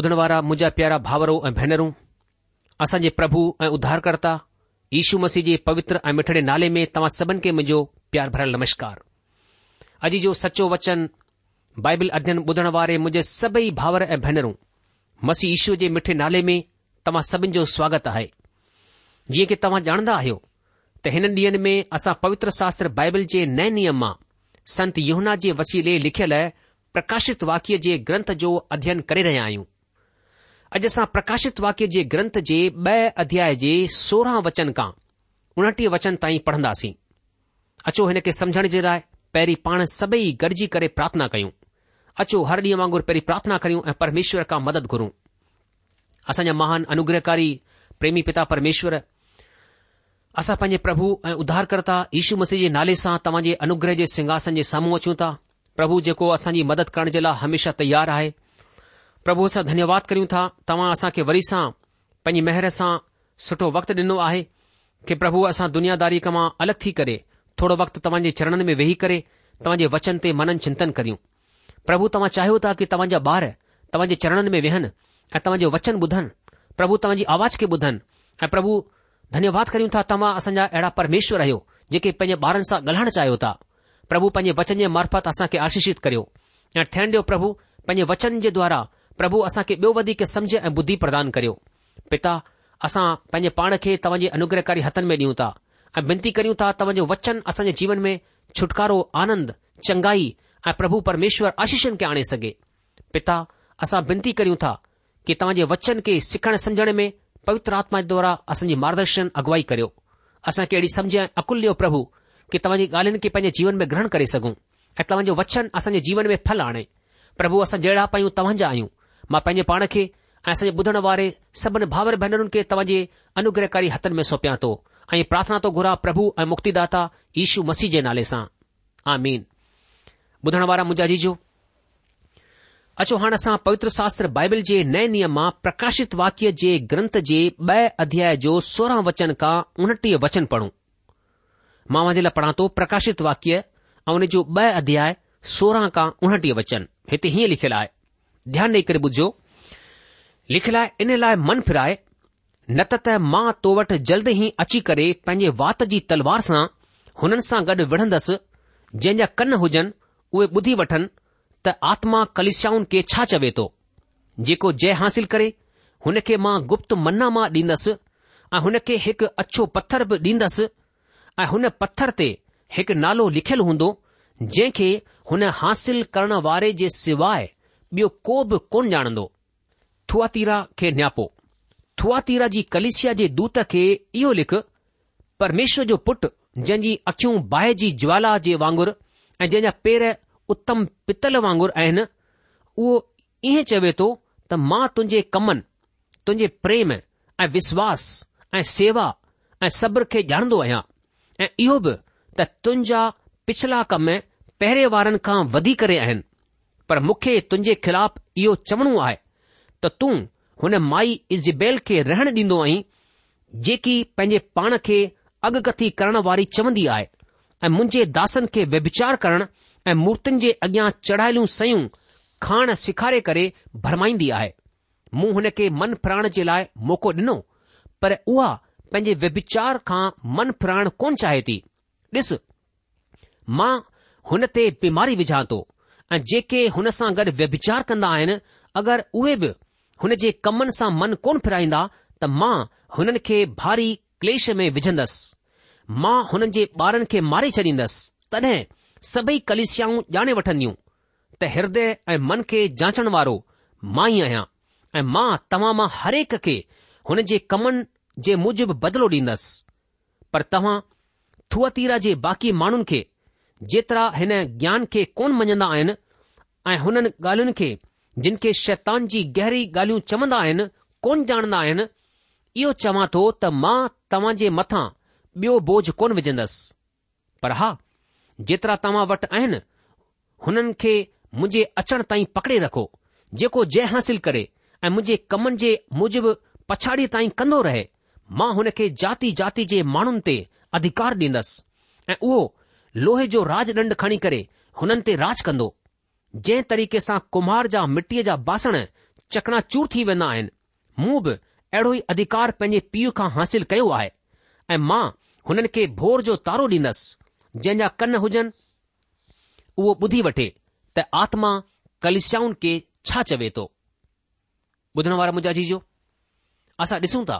ॿुधण वारा मुंहिंजा प्यारा भाउरो ऐं भेनरूं असांजे प्रभु ऐं उद्धारकर्ता यीशू मसीह जे पवित्र ऐं मिठड़े नाले में तव्हां सभिनि खे मुंहिंजो प्यार भरल नमस्कार अॼु जो सचो वचन बाइबल अध्ययन ॿुधण वारे मुंहिंजे सभई भाउर ऐं भेनरूं मसीह ईशु जे मिठे नाले में तव्हां सभिनि जो स्वागत आहे जीअं की तव्हां ॼाणंदा आहियो त हिन ॾींहनि में असां पवित्र शास्त्र बाइबल जे नए नियम मां संत योहना जे वसीले लिखियल प्रकाशित वाक्य जे ग्रंथ जो अध्ययन करे रहिया आहियूं अॼु असां प्रकाशित वाक्य जे ग्रंथ जे ॿ अध्याय जे सोरहं वचन खां उणटीह वचन ताईं पढ़ंदासीं अचो हिन खे समझण जे लाइ पहिरीं पाण सभई गॾिजी करे प्रार्थना कयूं अचो हर ॾींहुं वांगुरु पहिरीं प्रार्थना करियूं ऐं परमेश्वर खां मदद घुरूं असांजा महान अनुग्रहकारी प्रेमी पिता परमेश्वर असां पंहिंजे प्रभु ऐं उधारकर्ता यीशू मसीह जे नाले सां तव्हांजे अनुग्रह जे सिंघासन जे साम्हूं अचूं था प्रभु जेको असांजी मदद करण जे लाइ हमेशा तयारु आहे પ્રભુ સા ધન્યવાદ કર્યુ તા તમ આસા કે વરીસા પની મહેરસા સટો વખત દિનુ આહે કે પ્રભુ આસા દુનિયાદારી કમા અલખી કરે થોડો વખત તમજે ચરણન મે વેહી કરે તમજે વચન તે મનન ચિંતન કર્યુ પ્રભુ તમ ચાહોતા કે તમજા બાર તમજે ચરણન મે વેહન આ તમજો વચન બુધન પ્રભુ તમજી આવાજ કે બુધન પ્રભુ ધન્યવાદ કર્યુ તા તમા આસંજા એડા પરમેશ્વર હયો જે કે પની બારન સા ગલહણ ચાહોતા પ્રભુ પની વચન મે મારપત આસા કે આશીષિત કર્યો એ થેંડો પ્રભુ પની વચન જે દ્વારા પ્રભુ આસા કે બયો બધી કે સમજ અને બુદ્ધિ પ્રદાન કર્યો પિતા આસા પને પાણ કે તવજે અનુગ્રહકારી હતન મે ન્યુ તા આ બંતી કરીઉ તા તવજો વચન આસન જીવન મે છટકારો આનંદ ચંગાઈ આ પ્રભુ પરમેશ્વર આશીષન કે આને સકે પિતા આસા બંતી કરીઉ તા કે તાજે વચન કે સખણ સમજને મે પવિત્ર આત્મા દ્વારા આસન માર્ગદર્શન અગવાઈ કર્યો આસા કેડી સમજ અકુલ પ્રભુ કે તવજે ગાલન કે પને જીવન મે ગ્રહણ કરી સગુ આટલો વચન આસન જીવન મે ફલ આને પ્રભુ આસા જેડા પય તવંજા આયુ मां पंहिंजे पाण खे ऐं सॼे ॿुधण वारे सभिनी भावर भेनरुनि खे तव्हांजे अनुग्रहकारी हथ में सौपया थो ऐं प्रार्थना थो घुरा प्रभु ऐं मुक्तिदा दाता यशू मसीह जे नाले सां आचो हाणे असां पवित्र शास्त्र बाइबिल जे नए नियम मां प्रकाशित वाक्य जे ग्रंथ जे ब॒ अध्याय जो सोरहं वचन खां उणटीह वचन पढ़ूं मां वांजे लाइ पढ़ा थो प्रकाशित वाक्य ऐं उन जो ब॒ अध्याय सोरहं खां उनटीह वचन हिते हीअं लिखियलु आहे ध्यानु ॾेई करे ॿुधो लिखियल इन लाइ मन फिराए न त त मां तो वटि जल्द ई अची करे पंहिंजे वात जी तलवार सां हुननि सां गॾु विढ़ंदुसि जंहिंजा कन हुजनि उहे ॿुधी वठनि त आत्मा कलिशाउनि खे छा चवे थो जेको जय हासिल करे हुन खे मां गुप्त मना मां ॾींदुसि ऐं हुनखे हिकु अछो पत्थर बि ॾींदुसि ऐं हुन पत्थर ते हिकु नालो लिखियलु हूंदो जंहिंखे हुन हासिल करण वारे जे सवाइ ॿियो को बि कोन ॼाणंदो थुआतीरा खे नियापो थुआतीरा जी कलिशिया जे दूत खे इहो लिख परमेश्वर जो पुटु जंहिंजी अखियूं बाहि जी ज्वाला जे वांगुरु ऐं जंहिंजा पेर उत्तम पितल वांगुरु आहिनि उहो ईअं चवे थो त मां तुंहिंजे कमनि तुंहिंजे प्रेम ऐं विश्वास ऐं सेवा ऐं सब्र खे ॼाणंदो आहियां ऐं इहो बि त तुंहिंजा पिछला कम पहिरें वारनि खां वधी करे आहिनि पर मूंखे तुंहिंजे ख़िलाफ़ु इहो चवणो आहे त तूं हुन माई इज़बेल खे रहणु ॾींदो आहीं जेकी पंहिंजे पाण खे अॻकथी करण वारी चवंदी आहे ऐं मुंहिंजे दासनि खे व्यभिचार करण ऐं मूर्तियुनि जे अॻियां चढ़ायलूं सयूं खाइणु सेखारे करे भरमाईंदी आहे मूं हुन खे मन फिराइण जे लाइ मौक़ो ॾिनो पर उहा पंहिंजे व्यभिचार खां मन फिराइण कोन चाहे थी ॾिस मां हुन ते बीमारी विझां थो ऐं जेके हुन सां गॾु व्यभिचार कंदा आहिनि अगरि उहे बि हुन जे कमनि सां मन कोन फिराईंदा त मां हुननि खे भारी क्लेश में विझंदसि मां हुननि जे ॿारनि खे मारे छॾींदसि तॾहिं सभई कलिशियाऊं ॼाणे वठंदियूं त हृदय ऐं मन खे जाचण वारो मां ई आहियां ऐं मां तव्हां मां हरेक खे हुन जे कमनि जे मूजिबि बदिलो ॾींदसि पर तव्हां थुअतीरा जे बाक़ी माण्हुनि खे जेतिरा हिन ज्ञान खे कोन मञंदा आहिनि ऐं हुननि ॻाल्हियुनि खे जिन खे शैतान जी गहरी ॻाल्हियूं चवंदा आहिनि कोन ॼाणंदा आहिनि इहो चवां थो त मां तव्हां जे मथां ॿियो बोझ कोन विझंदसि पर हा जेतिरा तव्हां वटि आहिनि हुननि खे मुंहिंजे अचण ताईं पकड़े रखो जेको जय हासिल करे ऐं मुंहिंजे कमनि जे मुजिबि पछाड़ी ताईं कंदो रहे मां हुन खे जाति जाति जे माण्हुनि ते अधिकार ॾींदसि ऐं उहो लोहे जो राज ॾंढ खणी करे हुननि ते राज कंदो जंहिं तरीक़े सां कुमार जा मिटीअ जा बासण चकणाचूर थी वेंदा आहिनि मूं बि अहिड़ो ई अधिकार पंहिंजे पीउ खां हासिल कयो आहे ऐं मां हुननि खे भोर जो तारो ॾींदसि जंहिंजा कन हुजनि उहो ॿुधी वठे त आत्मा कलिशाउनि खे छा चवे थो ॿुधण वारा मुंहिंजा जी असां ॾिसूं था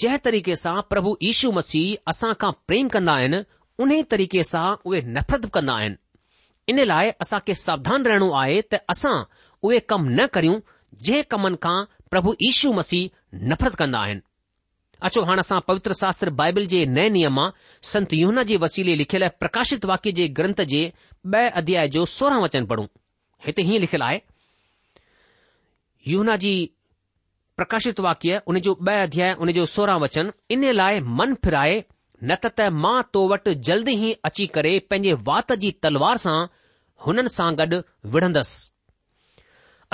जंहिं तरीक़े सां प्रभु यीशु मसीह असां खां प्रेम कंदा आहिनि उन ई तरीक़े सां उहे नफ़रत कंदा आहिनि इन लाइ खे सावधान रहणो आहे त असां उहे कम न करियूं जंहिं कमनि खां प्रभु यीशू मसीह नफ़रत कंदा आहिनि अचो हाणे असां पवित्र शास्त्र बाइबिल जे नए नियम मां संत युना जी वसीले लिखियल प्रकाशित वाक्य जे ग्रंथ जे ॿ अध्याय जो सोरहं वचन पढ़ूं हिते हीअं लिखियलु आहे यूना जी प्रकाशित वाक्य उन जो ब॒ अध्याय जो सोरहं वचन इन लाइ मन फिराए न त त मां तो वटि जल्दी ई अची करे पंहिंजे वात जी तलवार सां हुननि सां गॾु विढ़ंदुसि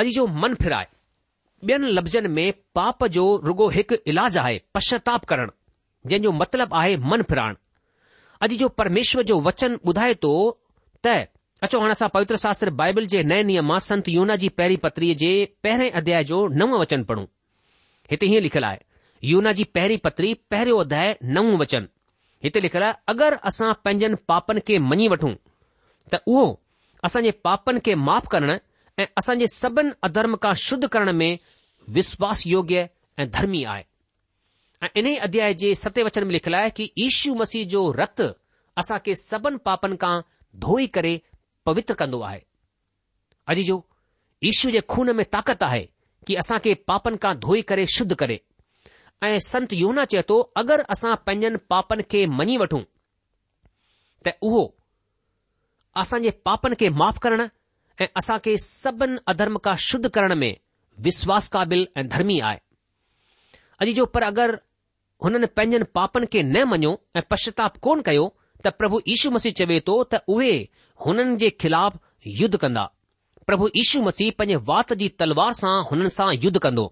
अॼु जो मन फिराए ॿियनि लफ़्ज़नि में पाप जो रुगो हिकु इलाज आहे पश्चाताप करणु जंहिं मतिलबु आहे मन फिराइण अॼु जो परमेश्वर जो वचन ॿुधाए थो त अचो हाणे असां पवित्र शास्त्र बाइबिल जे नए नियम मां संत युना जी पहिरीं पत्रीअ जे पहिरियों अध्याय जो नवं वचन पढ़ूं हिते हीअं लिखियलु आहे युना जी पहिरीं पत्री पहिरियों अध्याय नवं वचन हिते लिखियलु आहे अगरि असां पंहिंजनि पापनि खे मञी वठूं त उहो असां जे पापनि खे माफ़ करण ऐं असां जे सभिनी अधर्म खां शुद्ध करण में विश्वास योग्य ऐं धर्मी आहे ऐं इन अध्याय जे सत्यवचन में लिखियलु आहे की ईशू मसीह जो रत असां खे सभिनी पापनि खां धोई करे पवित्र कन्दो आहे अॼ जो यीश्व जे खून में ताक़त आहे की असां खे पापनि खां धोई करे शुद्ध करे ऐं संत योौना चए थो अगरि असां पंहिंजनि पापनि खे मञी वठूं त उहो असांजे पापनि खे माफ़ करण ऐं असां खे सभिनि अधर्म खां शुद्ध करण में विश्वास क़ाबिल ऐं धर्मी आहे अॼु जो पर अगरि हुननि पंहिंजनि पापनि खे न मञियो ऐं पश्चाताप कोन कयो त प्रभु यीशू मसीह चवे थो त उहे हुननि जे ख़िलाफ़ युद्ध कंदा प्रभु यीशू मसीह पंहिंजे वात जी तलवार सां हुननि सां युद्ध कंदो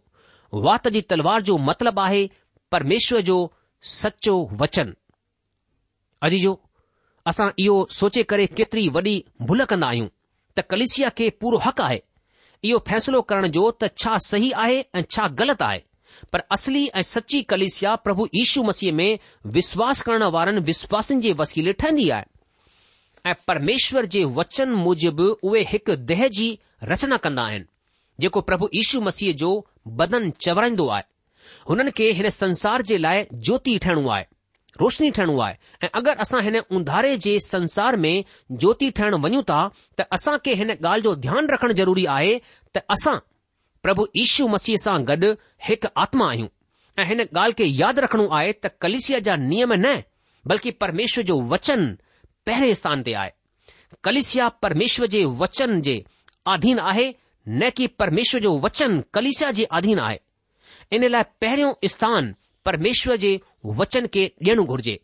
वात जी तलवार जो मतिलबु आहे परमेश्वर जो सचो वचन अजीजो असां इहो सोचे करे केतिरी वॾी भुल कंदा आहियूं त कलिसिया खे पूरो हक़ आहे इहो फ़ैसिलो करण जो त छा सही आहे ऐं छा ग़लति आहे पर असली ऐं सची कलिसिया प्रभु यीशू मसीह में विश्वास करण वारनि विश्वासनि जे वसीले ठहंदी आहे ऐं परमेश्वर जे वचन मूजिबि उहे हिकु देह जी रचना कंदा आहिनि जेको प्रभु इशू मसीह जो बदन चवराईंदो आहे हुननि खे हिन संसार जे लाइ ज्योति ठहिणो आहे रोशनी ठहिणो आहे ऐं अगरि असां हिन उंधारे जे संसार में ज्योति ठहिण वञूं था त खे हिन ॻाल्हि जो ध्यानु रखणु ज़रूरी आहे त असां प्रभु इशू मसीह सां गॾु हिकु आत्मा आहियूं ऐं हिन ॻाल्हि खे यादि रखणो आहे त कलिसिया जा नियम न बल्कि परमेश्वर जो वचन पहिरें स्थान ते आहे कलिसिया परमेश्वर जे वचन जे आधीन आहे न कि परमेश्वर जो वचन कलिशा जे अधीन आहे इन लाइ पहिरियों स्थान परमेश्वर जे वचन खे ॾियणो घुर्जे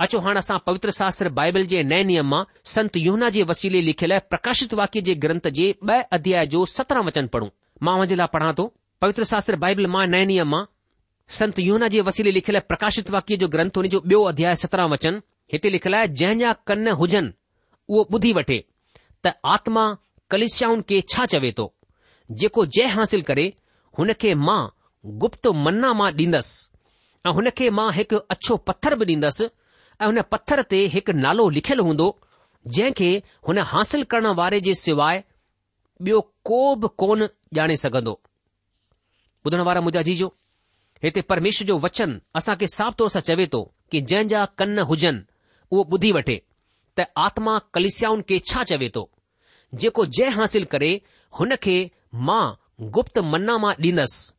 अचो हाणे असां पवित्र शास्त्र बाइबल जे नए नियम मां संत युना जे वसीले लिखियल प्रकाशित वाक्य जे ग्रंथ जे ॿ अध्याय जो सत्रहं वचन पढ़ूं मां हुनजे लाइ पढ़ा थो पवित्र शास्त्र बाइबल मां नए नियम मां संत युना जे वसीले लिखियल प्रकाशित वाक्य जो ग्रंथ हुन जो ॿियो अध्याय सत्रहं वचन हिते लिखियलु आहे जंहिंजा कन हुजनि उहो ॿुधी वठे त आत्मा कलश्याउनि खे छा चवे थो जेको जय हासिल करे हुन खे मां गुप्त मन्ना मां ॾींदसि ऐं हुन खे मां हिकु अछो पत्थर बि ॾींदसि ऐं हुन पत्थर ते हिकु नालो लिखियलु हूंदो जंहिं खे हुन हासिल करण वारे जे सवाइ ॿियो को बि कोन ॼाणे सघंदो ॿुधण वारा मुंहिंजा जीजो हिते परमेश्वर जो वचन असां खे साफ़ तौर सां चवे थो कि जंहिंजा कन हुजनि उहो ॿुधी वठे त आत्मा कलिस्याऊन खे छा चवे थो जेको जय हासिल करे हुन खे मां गुप्त मन्ना मां ॾींदसि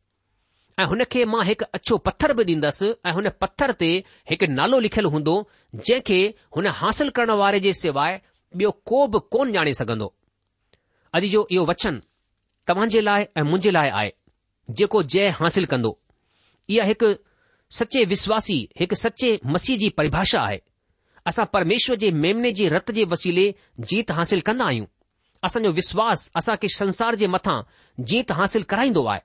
ऐं हुन खे मां हिकु अछो पत्थर बि ॾींदसि ऐं हुन पत्थर ते हिकु नालो लिखियलु हूंदो जंहिं खे हुन हासिल करण वारे जे सवाइ ॿियो को बि कोन ॼाणे सघंदो अॼु जो इहो वचन तव्हां जे लाइ ऐं मुंहिंजे लाइ आहे जेको जय हासिल कंदो इहा हिकु सचे विश्वासी हिकु सचे मसीह जी परिभाषा आहे असां परमेश्वर जे मेमने जे रत जे वसीले जीत हासिल कंदा आहियूं असांजो विश्वासु असांखे संसार जे मथां जीत हासिल कराईंदो आहे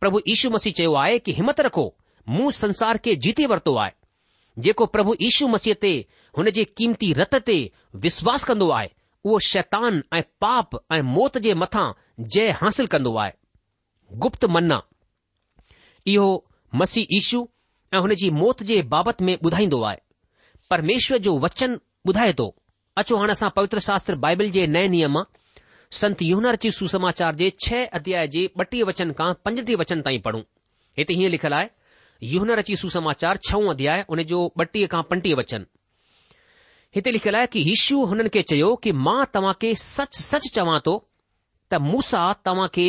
प्रभु इशू मसीह चयो आहे की हिमत रखो मूं संसार खे जीते वरितो आहे जेको प्रभु यीशू मसीह ते हुन जे क़ीमती रत ते विश्वास कंदो आहे उहो शैतान ऐं पाप ऐं मौत जे मथा जय हासिल कंदो आहे गुप्त मन्ना इहो मसीह ईशू ऐं हुन जी मौत जे बाबति में ॿुधाईंदो आहे परमेश्वर जो वचन ॿुधाए थो अचो हाणे असां पवित्र शास्त्र बाइबिल जे नए नियम संत यूहनरची सुसमाचार जे छह अध्याय जे ॿटीह वचन खां पंजटीह वचन ताईं पढ़ूं हिते हीअं लिखियलु आहे यूहनरची सुसमाचार छऊं अध्याय उन जो ॿटीह खां पंटीह वचन हिते लिखियलु आहे की यीशु हुननि खे चयो की मां तव्हांखे सच सच चवां थो त मूसा तव्हां खे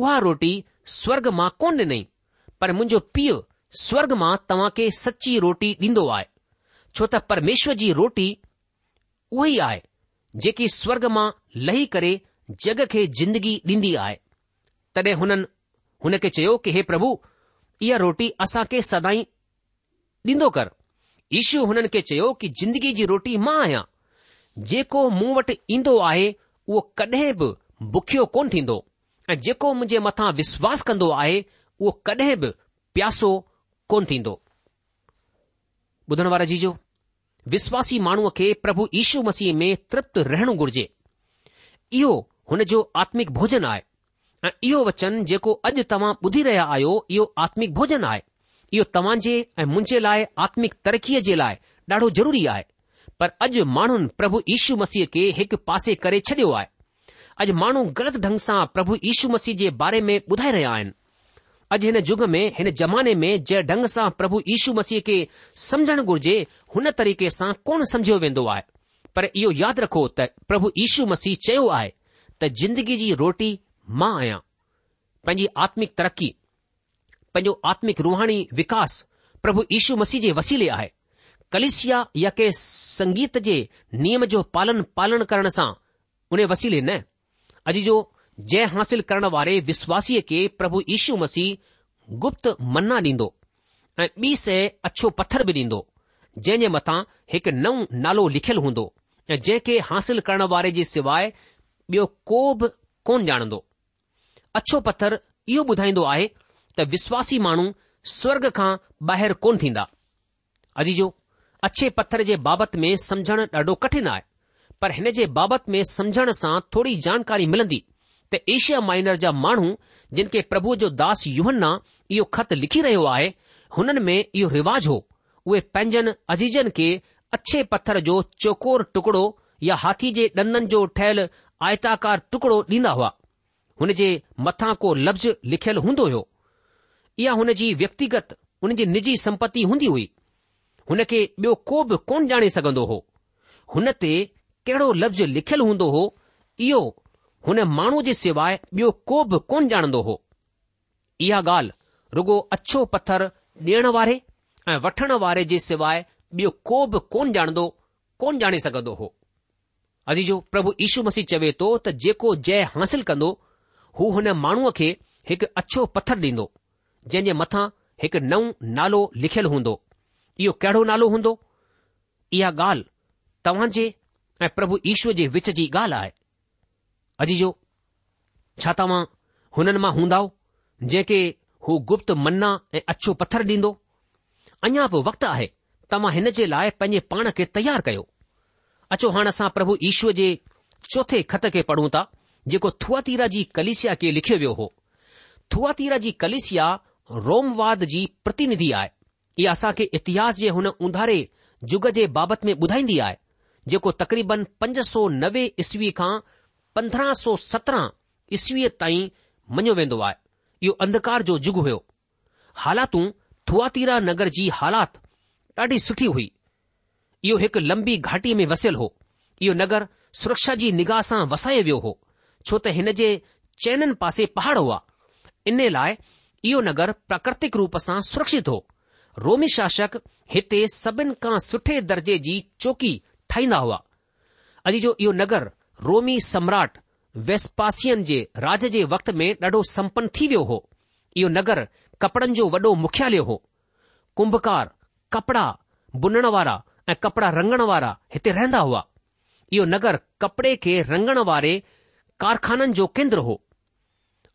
उहा रोटी स्वर्ग मां कोन्ह ॾिनई पर मुंहिंजो पीउ स्वर्ग मां तव्हां खे सची रोटी ॾींदो आहे छो त परमेश्वर जी रोटी उहो ई आहे जेकी स्वर्ग मां लही करे जग खे ज़िंदगी ॾींदी आहे तॾहिं हुननि हुन खे चयो कि हे प्रभु इहा रोटी असां खे सदाई ॾींदो कर ईशू हुननि खे चयो कि ज़िंदगी जी रोटी मां आहियां जेको मूं वटि ईंदो आहे उहो कॾहिं बि बुखियो कोन थींदो ऐं जेको मुंहिंजे मथां विश्वास कंदो आहे उहो कॾहिं बि प्यासो कोन थींदो ॿुधण वारा जीजो विश्वासी माण्हूअ खे प्रभु यीशू मसीह में तृप्त रहणु घुर्जे इहो हुन जो आत्मिक भोजन आहे ऐं इहो वचन जेको अॼु तव्हां ॿुधी रहिया आहियो इहो आत्मिक भोजन आहे इहो तव्हांजे ऐं मुंहिंजे लाइ आत्मिक तरक़ीअ जे लाइ ॾाढो ज़रूरी आहे पर अॼु माण्हुनि प्रभु यीशु मसीह खे हिकु पासे करे छॾियो आहे अॼु माण्हू ग़लति ढंग सां प्रभु यीशु मसीह जे बारे में ॿुधाए रहिया आहिनि अॼु हिन युग में हिन ज़माने में जंहिं ढंग सां प्रभु इशू मसीह खे समुझण घुर्जे हुन तरीक़े सां कोन समुझियो वेंदो आहे पर इहो यादि रखो त प्रभु इशू मसीह चयो आहे त जिंदगी जी रोटी मां आहियां पंहिंजी आत्मिक तरक़ी पंहिंजो आत्मिक रूहाणी विकास प्रभु यीशु मसीह जे वसीले आहे कलिशिया या कंहिं संगीत जे नियम जो पालन पालन करण सां उन वसीले न अॼ जो जंहिं हासिल करण वारे विश्वासीअ खे प्रभु यीशू मसीह गुप्त मन्ना ॾींदो ऐं ॿी सै अछो पथर बि ॾींदो जंहिं जे मथां हिकु नओं नालो लिखियलु हूंदो ऐं जंहिंखे हासिल करण वारे जे सवाइ ॿियो को बि कोन ॼाणंदो अछो पत्थर इहो ॿुधाईंदो आहे त विश्वासी माण्हू स्वर्ग खां ॿाहिरि कोन थींदा अजीजो अछे पत्थर जे बाबति में समझण ॾाढो कठिन आहे पर हिन जे बाबति में समझण सां थोरी जानकारी मिलंदी त एशिया माइनर जा माण्हू जिन खे प्रभुअ जो दास युहन्ना इहो ख़त लिखी रहियो आहे हुननि में इहो रिवाज़ हो उहे पंहिंजनि अजीजनि खे अछे पत्थर जो चौकोर टुकड़ो या हाथी जे ॾंदनि जो ठहियलु आयताकार टुकड़ो ॾींदा हुआ हुन जे मथां को लफ़्ज़ लिखियलु हूंदो हो इहा हुन जी व्यक्तिगत हुन जी निजी संपत्ति हूंदी हुई हुन खे ॿियो को बि कोन ॼाणे सघंदो हो हुन ते कहिड़ो लफ़्ज़ लिखियलु हूंदो हो इहो हुन माण्हू जे सवाइ ॿियो को बि कोन ॼाणंदो हो इहा ॻाल्हि रुगो अछो पत्थर ॾियण वारे ऐं वठण वारे जे सवाइ ॿियो को बि कोन ॼाणंदो कोन ॼाणे सघंदो हो अजी जो, प्रभु ईशू मसीह चवे थो त जेको जय हासिल कंदो हू हुन माण्हूअ खे हिकु अछो पत्थर ॾींदो जंहिं जे मथां हिकु नओ नालो लिखयलु हूंदो इयो कहिड़ो नालो हूंदो इहा ॻाल्हि तव्हां जे प्रभु ईशूअ जे विच जी ॻाल्हि आहे अजीजो छा तव्हां हुननि मां हूंदा जंहिंखे हू गुप्त मन्ना ऐं अछो पत्थर ॾींदो अञा बि वक्तु आहे तव्हां हिन जे लाइ पंहिंजे पाण खे तयारु कयो अचो हाणे असां प्रभु ईश्वर जे चोथे ख़त खे पढ़ूं था जेको थुआतीरा जी कलेसिया खे लिखियो वियो हो थुआतीरा जी कलेसिया रोमवाद जी प्रतिनिधि आहे इहा असां इतिहास जे हुन उंधारे युग जे बाबति में ॿुधाईंदी आहे जेको तकरीबन पंज सौ नवे ईसवी खां पंद्रहं सौ सत्रहं ईसवीअ ताईं मञियो वेंदो आहे इहो अंधकार जो युग हो हालातू थुआतीरा नगर जी हालात ॾाढी सुठी हुई इहो हिकु लंबी घाटीअ में वसियलु हो इहो नगर सुरक्षा जी निगाह सां वसाए वियो हो छो त हिन जे चैननि पासे पहाड़ हुआ इन लाइ इयो नगर प्राकृतिक रूप सां सुरक्षित हो रोमी शासक हिते सभिनि खां सुठे दर्जे जी चौकी ठाहींदा हुआ अॼु जो इहो नगर रोमी सम्राट वेसपासियन जे राज जे वक़्त में ॾाढो संपन थी वियो हो इहो नगर कपड़नि जो वॾो मुख्यालय हो कुंभकार कपड़ा बुनण वारा ऐं कपड़ा रंगण वारा हिते रहंदा हुआ इहो नगर कपड़े खे रंगण वारे कारखाननि जो केंद्र हो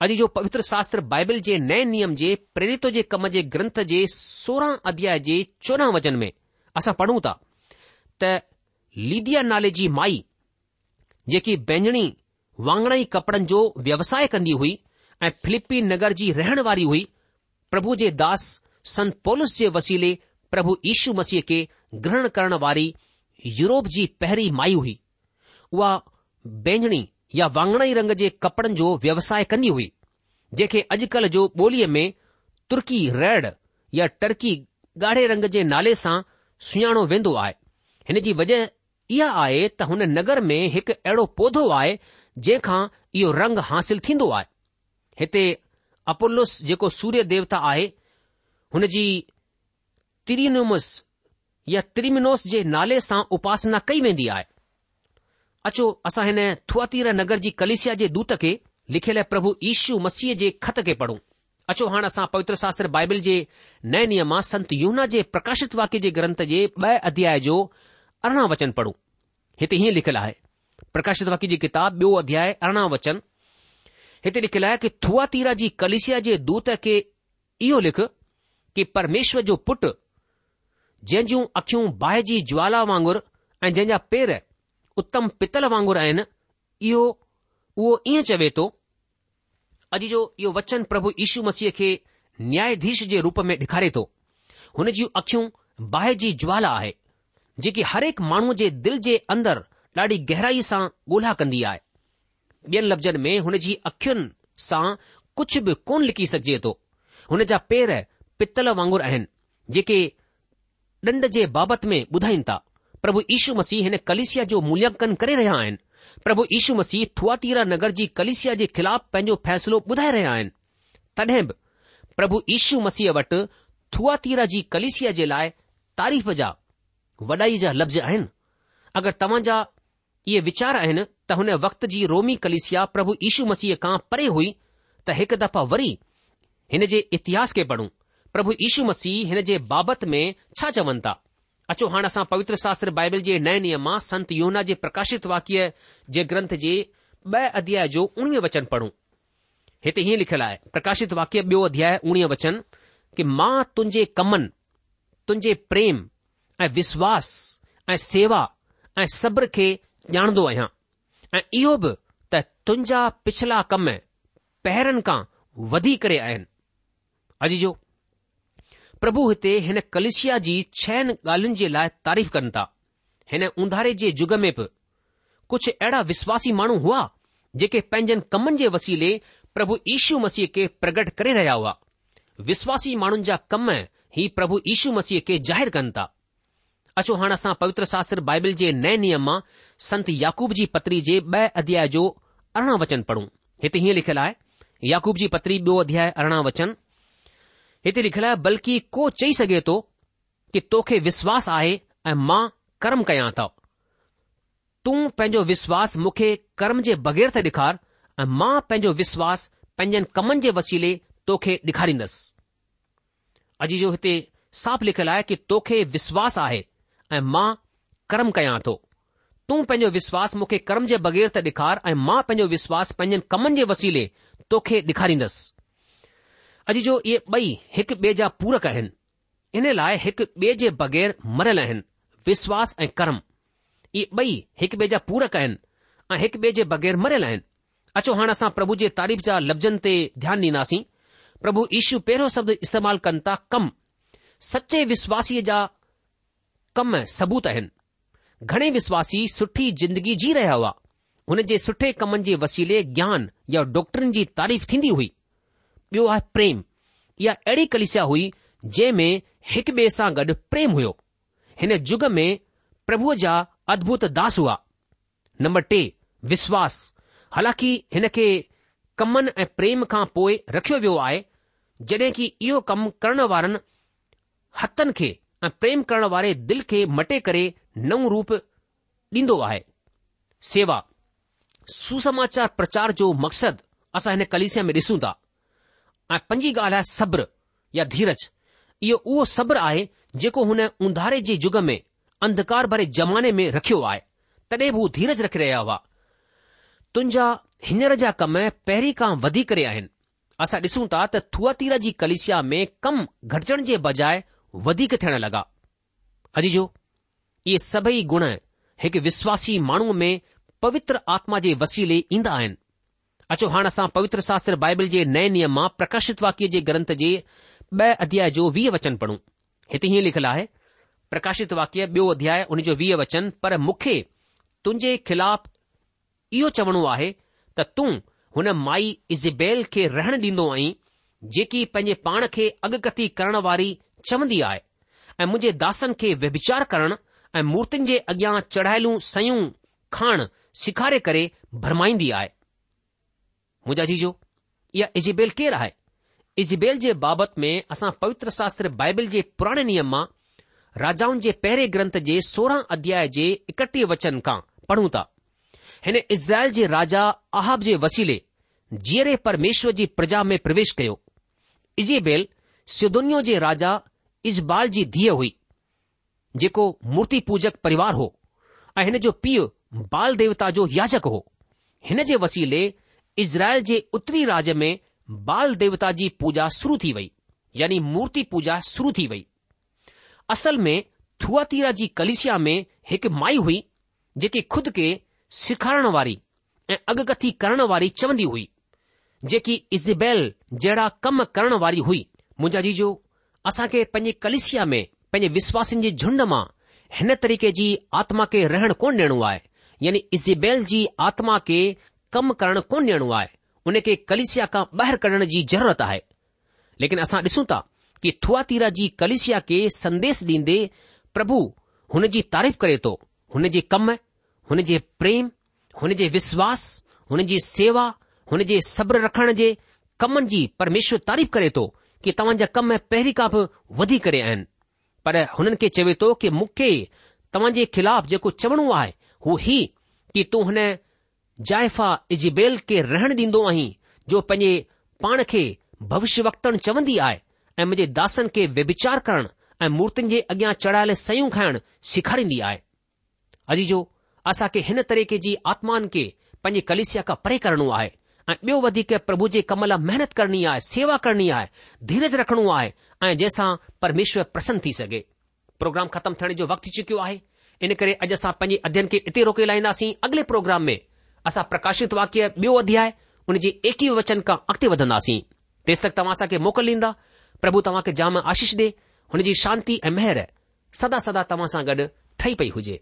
अॼु जो पवित्र शास्त्र बाइबल जे नए नियम जे प्रेरित जे कम जे ग्रंथ जे सोरहं अध्याय जे चोॾहं वचन में असां पढ़ूं था त लीदीआ नाले जी माई जेकी बैजणी वांगणाई कपड़नि जो व्यवसाय कंदी हुई ऐं फिलिपी नगर जी रहण वारी हुई प्रभु जे दास संत पोलिस जे वसीले प्रभु ईशू मसीह खे ग्रहण करण वारी यूरोप जी पहिरीं माई हुई उहा बेंजणी या वाङणई रंग जे कपड़नि जो व्यवसाय कंदी हुई जेके अॼुकल्ह जो ॿोलीअ में तुर्की रेड या टर्की ॻाढ़े रंग जे नाले सां सुञाणो वेंदो आहे हिन जी वजह इहा आहे त हुन नगर में हिकु अहिड़ो पौधो आहे जंहिंखां इहो रंग हासिल थींदो आहे हिते अपुलोस जेको सूर्य देवता आहे हुन जी तिरिनुमस या त्रिमिनोस जे नाले सां उपासना कई वेंदी आहे अचो असां हिन थुआतीर नगर जी कलिसिया जे दूत खे लिखियल प्रभु ईशू मसीह जे ख़त खे पढ़ूं अचो हाणे असां पवित्र शास्त्र बाइबल जे नए नियम मां संत यूना जे प्रकाशित वाक्य जे ग्रंथ जे ॿ अध्याय जो अरिड़हं वचन पढ़ूं हिते हीअं लिखियलु आहे प्रकाशित वाक्य जी किताब ॿियो अध्याय अरिड़हं वचन हिते लिखियलु आहे कि थुआतीरा जी कलिसिया जे दूत खे इहो लिख कि परमेश्वर जो पुटु जंहिं जूं अखियूं बाहि जी ज्वाला वांगुरु ऐं जंहिंजा पेर उत्तम पितल वांगुरु आहिनि इहो उहो ईअं चवे थो अॼु जो इहो वचन प्रभु यीशू मसीह खे न्याधीश जे रूप में ॾेखारे थो हुन जूं अखियूं बाहि जी ज्वाला आहे जेकी हरेक माण्हू जे दिलि जे अंदर ॾाढी गहराई सां ॻोल्हा कंदी आहे ॿियनि लफ़्ज़नि में हुन जी अखियुनि सां कुझु बि कोन लिखी सघिजे थो हुन जा पेर पितल वांगुरु आहिनि जेके डंड जे बाबति में ॿुधाइनि تا प्रभु इीशू मसीह हिन کلیسیا जो मुल्याकन करे रहिया आहिनि प्रभु इीशू मसीह थुआतीरा नगर जी جی जे ख़िलाफ़ पंहिंजो फ़ैसिलो ॿुधाए रहिया आहिनि तडहिं बि प्रभु इशू मसीह वटि थुआतीरा जी جی जे लाइ तारीफ़ जा वॾाई जा लफ़्ज़ आहिनि अगरि तव्हां जा इहे वीचार आहिनि त हुन वक़्त जी रोमी कलिसिया प्रभु इीशू मसीह खां परे हुई त हिकु दफ़ा वरी हिन जे इतिहास खे पढ़ूं પ્રભુ ઈસુ મસી હેને જે બાબત મે છાચવંતા અચોહાણા સા પવિત્ર શાસ્ત્ર બાઇબલ જે નય નિયમ માં સંત યોના જે પ્રકાશિત વાક્ય જે ગ્રંથ જે બ અધ્યાય જો 19 વચન પઢું હિતહી લખલાય પ્રકાશિત વાક્ય બ અધ્યાય 19 વચન કે માં તુંજે કમન તુંજે પ્રેમ આ વિશ્વાસ આ સેવા આ صبر કે જાણદો આહા એયો બ ત તંજા પછલા કમ પહેરન કા વધી કરે આયન અજી જો પ્રભુ હતે હને કલેશિયાજી છન ગાલનજે લાય તારીફ કરનતા હેને ઉંધારે જે જુગમેપ કુછ એડા વિશ્વાસી માણુ હુઆ જેકે પંજન કમનજે વસીલે પ્રભુ ઈશુ મસીહ કે પ્રગટ કરે રયા હુઆ વિશ્વાસી માણુજા કમ હી પ્રભુ ઈશુ મસીહ કે જાહેર કરનતા અચો હાણાસા પવિત્ર શાસ્ત્ર બાઇબલ જે નય નિયમમાં સંત યાકુબજી પતરીજે બ અધ્યાયો 18 વચન પઢું હેતે હી લખલાય યાકુબજી પતરી બ અધ્યાય 18 વચન हिते लिखियलु आहे बल्कि को चई सघे थो कि तोखे विश्वास आहे ऐं मां कर्म कयां तूं पंहिंजो विश्वास मुखे कर्म जे बग़ैर त ॾेखार ऐं मां पंहिंजो विश्वास पंहिंजनि कमन जे वसीले तोखे ॾेखारींदुसि अजी जो हिते साप लिखियलु आहे कि तोखे विश्वास आहे ऐं मां कर्म कया थो तूं पंहिंजो विश्वास मुखे कर्म जे बग़ैर त ॾेखार ऐं मां पंहिंजो विश्वास पंहिंजनि कमनि जे वसीले तोखे अॼु जो इहे ॿई हिक ॿिए जा पूरक आहिनि इन लाइ हिक ॿिए जे बगैर मरियल आहिनि विश्वास ऐं कर्म इहे ॿई हिक ॿिए जा पूरक आहिनि ऐं हिक ॿिए जे बगै़र मरियल आहिनि अचो हाणे असां प्रभु जे तारीफ़ जा लफ़्ज़नि ते ध्यानु ॾींदासीं प्रभु ईशू पहिरियों शब्द इस्तेमालु कनि था कम सचे विश्वासीअ जा कम सबूत आहिनि घणे विश्वासी सुठी ज़िंदगी जी रहिया हुआ हुन जे सुठे कमनि जे वसीले ज्ञान या डॉक्टरनि जी तारीफ़ थींदी हुई प्रेम इहा अहिड़ी कलीशिया हुई जंहिं में हिक ॿिए सां गॾु प्रेम हुयो हिन युग में प्रभुअ जा अदभुत दास हुआ नम्बर टे विश्वास हालांकी हिन खे कमन ऐं प्रेम खां पोए रखियो वियो आहे जडे॒ की इयो कम करण वारनि हथनि खे ऐं प्रेम करण वारे दिल खे मटे करे नओ रूप ॾींदो आहे सेवा सुसमाचार प्रचार जो मक़सदु असां हिन कलीशिया में ॾिसूं था ऐं पंजी ॻाल्हि आहे सब्र या धीरज इहो उहो सब्र आहे जेको हुन उंधारे जे युग में अंधकार भरे ज़माने में रखियो आहे तॾहिं बि हू धीरज रखी रहिया हुआ तुंहिंजा हींअर जा कम पहिरीं खां वधी करे आहिनि असां ॾिसूं था त थूअ जी कलिशिया में कम घटिजण जे बजाए वधीक थियण लॻा अॼु जो इहे सभई गुण हिकु विश्वासी माण्हूअ में पवित्र आत्मा जे वसीले ईंदा आहिनि अचो हाणे असां पवित्र शास्त्र बाइबल जे नए नियम मां प्रकाशित वाक्य जे ग्रंथ जे ब॒ अध्याय जो वीह वचन पढ़ूं हिते हीअं लिखियलु आहे प्रकाशित वाक्य ॿियो अध्याय उन जो वीह वचन पर मूंखे तुंहिंजे ख़िलाफ़ इहो चवणो आहे त तूं हुन माई इज़बेल खे रहण ॾींदो आईं जेकी पंहिंजे पाण खे अॻकथी करण वारी चवंदी आहे ऐं मुंहिंजे दासनि खे व्यभिचार करण ऐं मूर्तिनि जे अॻियां चढ़ायलूं सयूं खाइण सेखारे करे भरमाईंदी आहे मुंजा जीजो जो इहा इज़बेल केरु आहे इज़बेल जे बाबति में असां पवित्र शास्त्र बाइबल जे पुराणे नियम मां राजाउनि जे पहिरें ग्रंथ जे सोरहं अध्याय जे एकटीह वचन खां पढ़ूं था हिन इज़राइल जे राजा आहाब जे वसीले जीअरे परमेश्वर जी प्रजा में प्रवेश कयो इज़बेल सिद्नऊ जे राजा इजबाल जी धीअ हुई जेको मूर्ति पूजक परिवार हो ऐं हिन जो पीउ बाल देवता जो याचक हो हिन जे वसीले इज़राइल जे उत्तरी राज्य में बाल देवता जी पूजा शुरू थी वई यानी मूर्ति पूजा शुरू थी वई असल में थुआतीरा जी कलिसिया में हिकु माई हुई जेकी खुद खे सिखारण वारी ऐं अगकथी करण वारी चवंदी हुई जेकी इज़बैल जहिड़ा कम करण वारी हुई मुंहिंजा जी जो असांखे पंहिंजे कलिसिया में पंहिंजे विश्वासनि जे झुंड मां हिन तरीक़े जी आत्मा खे रहण कोन ॾियणो आहे यानी इज़्बैल जी आत्मा खे कमु करणु कोन ॾियणो आहे उन खे कलिसिया खां ॿाहिरि करण जी ज़रूरत आहे लेकिन असां ॾिसूं था कि थुआतीरा जी कलिसिया खे संदेश ॾींदे प्रभु हुन जी तारीफ़ करे थो हुन जे कम हुन जे प्रेम हुन जे विश्वास हुन जी सेवा हुन जे सब्र रखण जे कमनि जी परमेश्वर तारीफ़ करे थो कि तव्हां जा कम पहिरीं खां बि वधी करे आहिनि पर हुननि खे चवे थो कि मूंखे तव्हां जे ख़िलाफ़ जेको चवणो आहे हू ही कि तूं हुन जाइफ़ा इज़बेल खे रहण ॾींदो आहीं जो पंहिंजे पाण खे भविष्य वक चवंदी आहे ऐं मुंहिंजे दासनि खे व्यविचार करण ऐं मूर्तिनि जे अॻियां चढ़ायल सयूं खाइण सेखारींदी आहे अॼ जो असां खे हिन तरीक़े जी आत्मान खे पंहिंजे कलिसिया खां परे करणो आहे ऐं ॿियो वधीक प्रभु जे कम लाइ महिनत करणी आहे सेवा करणी आहे धीरज रखणो आहे ऐं जंहिंसां परमेश्वर प्रसन्न थी सघे प्रोग्राम ख़तमु थियण जो वक़्तु थी चुकियो आहे इन करे अॼु असां पंहिंजे अध्यन खे इते रोके लाहींदासीं अॻिले प्रोग्राम में असां प्रकाशित वाक्य ॿियो अधिया हुनजे एकीवी वचन खां अॻिते वधंदासीं तेसि तक तव्हां असांखे मोकिल ॾींदा प्रभु तव्हां खे जाम आशीष ॾे हुनजी शांती ऐं मेहर सदा सदा तव्हां सां गॾु ठही पई हुजे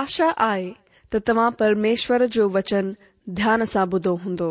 आशा आहे त तव्हां परमेश्वर जो वचन ध्यान सां ॿुधो हूंदो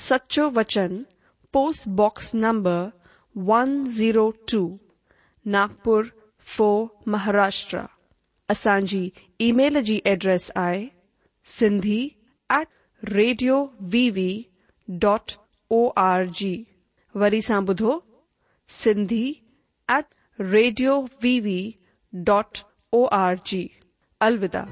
सच्चो वचन post box number 102 Nagpur four Maharashtra असांजी ईमेल जी एड्रेस आहे Sindhi at radio V V dot O R G सां ॿुधो Sindhi at radio V V dot O R अलविदा